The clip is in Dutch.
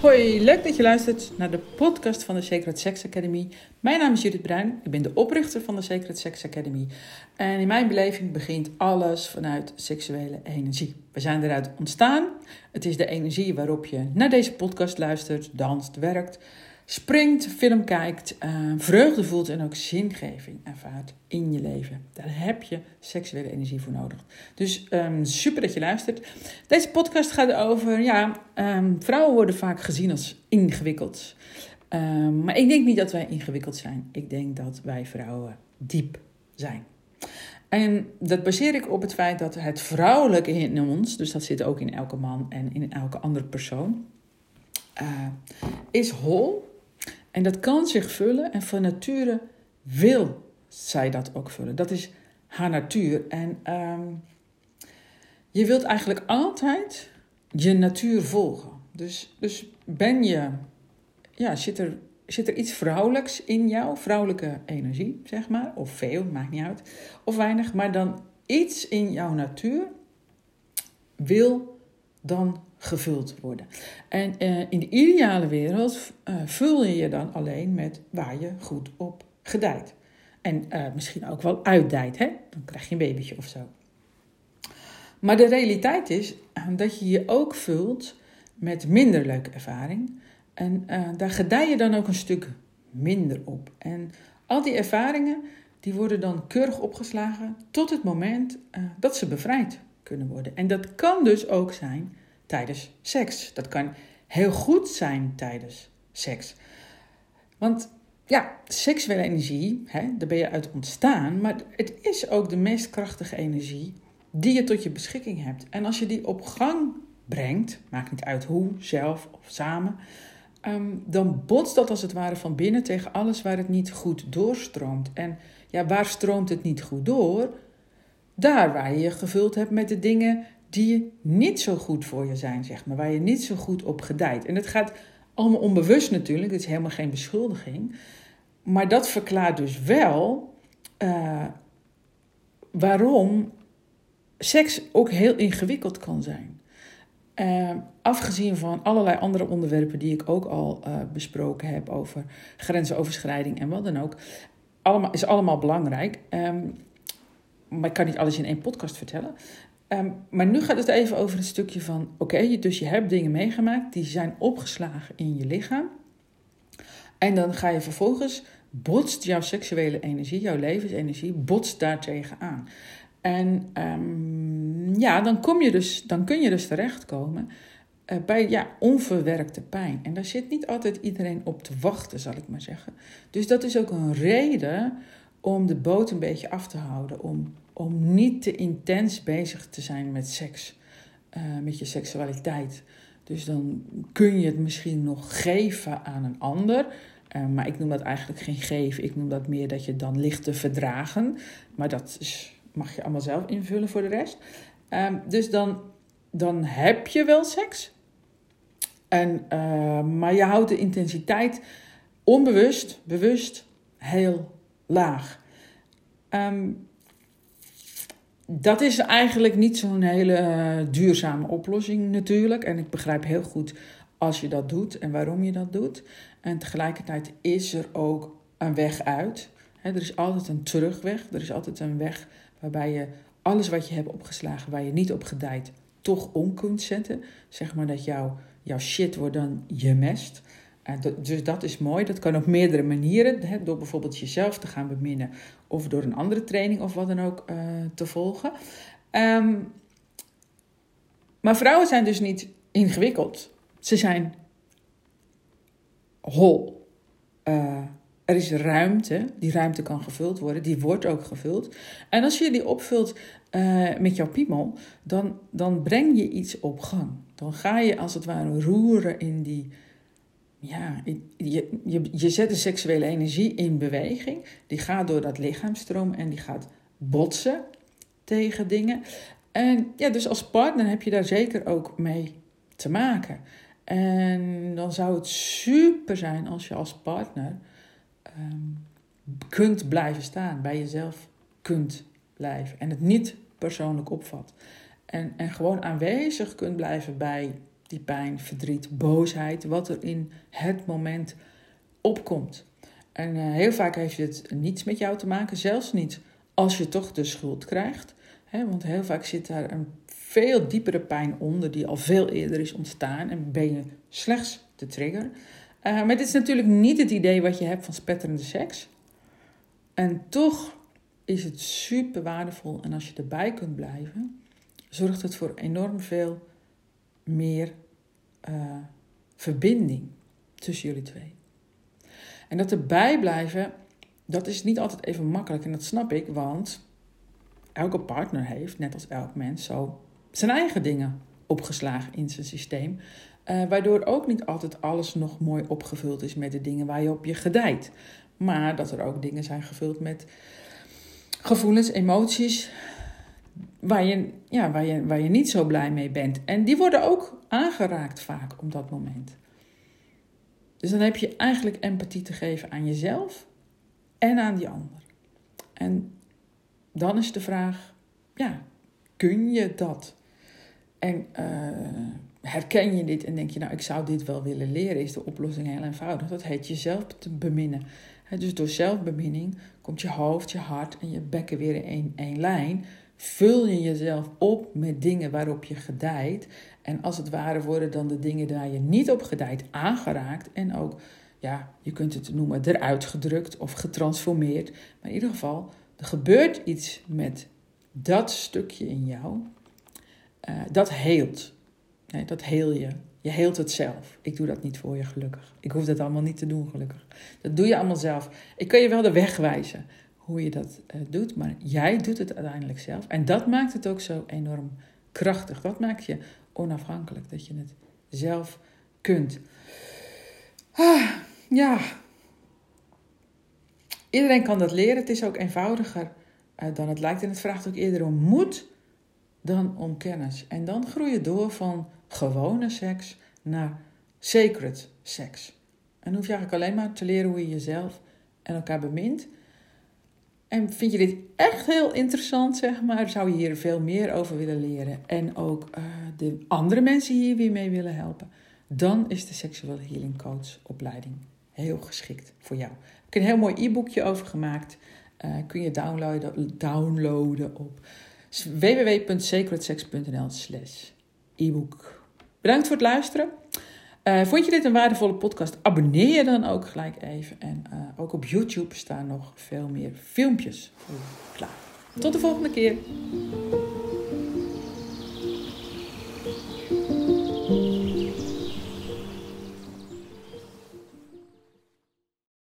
Hoi, leuk dat je luistert naar de podcast van de Sacred Sex Academy. Mijn naam is Judith Bruin, ik ben de oprichter van de Sacred Sex Academy. En in mijn beleving begint alles vanuit seksuele energie. We zijn eruit ontstaan. Het is de energie waarop je naar deze podcast luistert, danst, werkt, springt, film kijkt, uh, vreugde voelt en ook zingeving ervaart in je leven. Daar heb je seksuele energie voor nodig. Dus um, super dat je luistert. Deze podcast gaat over, ja, um, vrouwen worden vaak gezien als ingewikkeld. Um, maar ik denk niet dat wij ingewikkeld zijn. Ik denk dat wij vrouwen diep zijn. En dat baseer ik op het feit dat het vrouwelijke in ons, dus dat zit ook in elke man en in elke andere persoon, uh, is hol en dat kan zich vullen en van nature wil zij dat ook vullen. Dat is haar natuur. En um, je wilt eigenlijk altijd je natuur volgen. Dus, dus ben je, ja, zit er, zit er iets vrouwelijks in jou, vrouwelijke energie, zeg maar, of veel, maakt niet uit, of weinig, maar dan iets in jouw natuur wil dan gevuld worden. En uh, in de ideale wereld uh, vul je je dan alleen met waar je goed op gedijt. En uh, misschien ook wel uitdijt, hè? dan krijg je een babytje of zo. Maar de realiteit is dat je je ook vult met minder leuke ervaring. En daar gedij je dan ook een stuk minder op. En al die ervaringen die worden dan keurig opgeslagen tot het moment dat ze bevrijd kunnen worden. En dat kan dus ook zijn tijdens seks. Dat kan heel goed zijn tijdens seks. Want ja, seksuele energie, hè, daar ben je uit ontstaan, maar het is ook de meest krachtige energie die je tot je beschikking hebt. En als je die op gang brengt, maakt niet uit hoe, zelf of samen, um, dan botst dat als het ware van binnen tegen alles waar het niet goed doorstroomt. En ja, waar stroomt het niet goed door? Daar waar je je gevuld hebt met de dingen die niet zo goed voor je zijn, zeg maar, waar je niet zo goed op gedijt. En het gaat allemaal onbewust natuurlijk, het is helemaal geen beschuldiging. Maar dat verklaart dus wel uh, waarom seks ook heel ingewikkeld kan zijn. Uh, afgezien van allerlei andere onderwerpen die ik ook al uh, besproken heb over grensoverschrijding en wat dan ook. Allemaal, is allemaal belangrijk. Um, maar ik kan niet alles in één podcast vertellen. Um, maar nu gaat het even over een stukje van: oké, dus je hebt dingen meegemaakt, die zijn opgeslagen in je lichaam. En dan ga je vervolgens, botst jouw seksuele energie, jouw levensenergie, botst daartegen aan. En um, ja, dan, kom je dus, dan kun je dus terechtkomen uh, bij ja, onverwerkte pijn. En daar zit niet altijd iedereen op te wachten, zal ik maar zeggen. Dus dat is ook een reden om de boot een beetje af te houden. Om, om niet te intens bezig te zijn met seks, uh, met je seksualiteit. Dus dan kun je het misschien nog geven aan een ander. Uh, maar ik noem dat eigenlijk geen geven. Ik noem dat meer dat je dan ligt te verdragen. Maar dat mag je allemaal zelf invullen voor de rest. Uh, dus dan, dan heb je wel seks. En, uh, maar je houdt de intensiteit onbewust, bewust heel laag. Um, dat is eigenlijk niet zo'n hele uh, duurzame oplossing natuurlijk. En ik begrijp heel goed als je dat doet en waarom je dat doet. En tegelijkertijd is er ook een weg uit. er is altijd een terugweg. Er is altijd een weg waarbij je alles wat je hebt opgeslagen, waar je niet op gedijt, toch om kunt zetten. Zeg maar dat jouw jouw shit wordt dan je mest. Dus dat is mooi. Dat kan op meerdere manieren. Hè, door bijvoorbeeld jezelf te gaan beminnen. Of door een andere training of wat dan ook uh, te volgen. Um, maar vrouwen zijn dus niet ingewikkeld. Ze zijn hol. Uh, er is ruimte. Die ruimte kan gevuld worden. Die wordt ook gevuld. En als je die opvult met jouw piemel, dan, dan breng je iets op gang. Dan ga je als het ware roeren in die. Ja, je, je, je zet de seksuele energie in beweging. Die gaat door dat lichaamstroom en die gaat botsen tegen dingen. En ja, dus als partner heb je daar zeker ook mee te maken. En dan zou het super zijn als je als partner um, kunt blijven staan, bij jezelf kunt blijven en het niet persoonlijk opvat. En, en gewoon aanwezig kunt blijven bij die pijn, verdriet, boosheid, wat er in het moment opkomt. En uh, heel vaak heeft het niets met jou te maken, zelfs niet als je toch de schuld krijgt. Hè, want heel vaak zit daar een veel diepere pijn onder, die al veel eerder is ontstaan. En ben je slechts de trigger. Uh, maar dit is natuurlijk niet het idee wat je hebt van spetterende seks. En toch is het super waardevol. En als je erbij kunt blijven, zorgt het voor enorm veel meer uh, verbinding tussen jullie twee. En dat erbij blijven, dat is niet altijd even makkelijk. En dat snap ik, want elke partner heeft, net als elk mens, zo zijn eigen dingen opgeslagen in zijn systeem. Uh, waardoor ook niet altijd alles nog mooi opgevuld is met de dingen waar je op je gedijt. Maar dat er ook dingen zijn gevuld met gevoelens, emoties, waar je, ja, waar, je, waar je niet zo blij mee bent. En die worden ook aangeraakt vaak op dat moment. Dus dan heb je eigenlijk empathie te geven aan jezelf en aan die ander. En dan is de vraag, ja, kun je dat? En uh, herken je dit en denk je, nou, ik zou dit wel willen leren, is de oplossing heel eenvoudig. Dat heet jezelf te beminnen. dus door zelfbeminning komt je hoofd, je hart en je bekken weer in één, één lijn. Vul je jezelf op met dingen waarop je gedijt. En als het ware worden dan de dingen waar je niet op gedijt aangeraakt. En ook, ja, je kunt het noemen eruit gedrukt of getransformeerd. Maar in ieder geval, er gebeurt iets met dat stukje in jou. Uh, dat heelt. Dat heel je. Je heelt het zelf. Ik doe dat niet voor je, gelukkig. Ik hoef dat allemaal niet te doen, gelukkig. Dat doe je allemaal zelf. Ik kan je wel de weg wijzen hoe je dat uh, doet, maar jij doet het uiteindelijk zelf. En dat maakt het ook zo enorm krachtig. Dat maakt je onafhankelijk, dat je het zelf kunt. Ah, ja. Iedereen kan dat leren. Het is ook eenvoudiger uh, dan het lijkt. En het vraagt ook eerder om moed dan om kennis. En dan groei je door van gewone seks naar sacred seks. En hoef je eigenlijk alleen maar te leren hoe je jezelf en elkaar bemint. En vind je dit echt heel interessant, zeg maar, zou je hier veel meer over willen leren en ook uh, de andere mensen hier weer mee willen helpen, dan is de Sexual Healing Coach opleiding heel geschikt voor jou. Ik heb een heel mooi e-boekje over gemaakt. Uh, kun je downloaden, downloaden op www.sacredsex.nl slash e-book. Bedankt voor het luisteren. Eh, vond je dit een waardevolle podcast? Abonneer je dan ook gelijk even. En eh, ook op YouTube staan nog veel meer filmpjes klaar. Tot de volgende keer.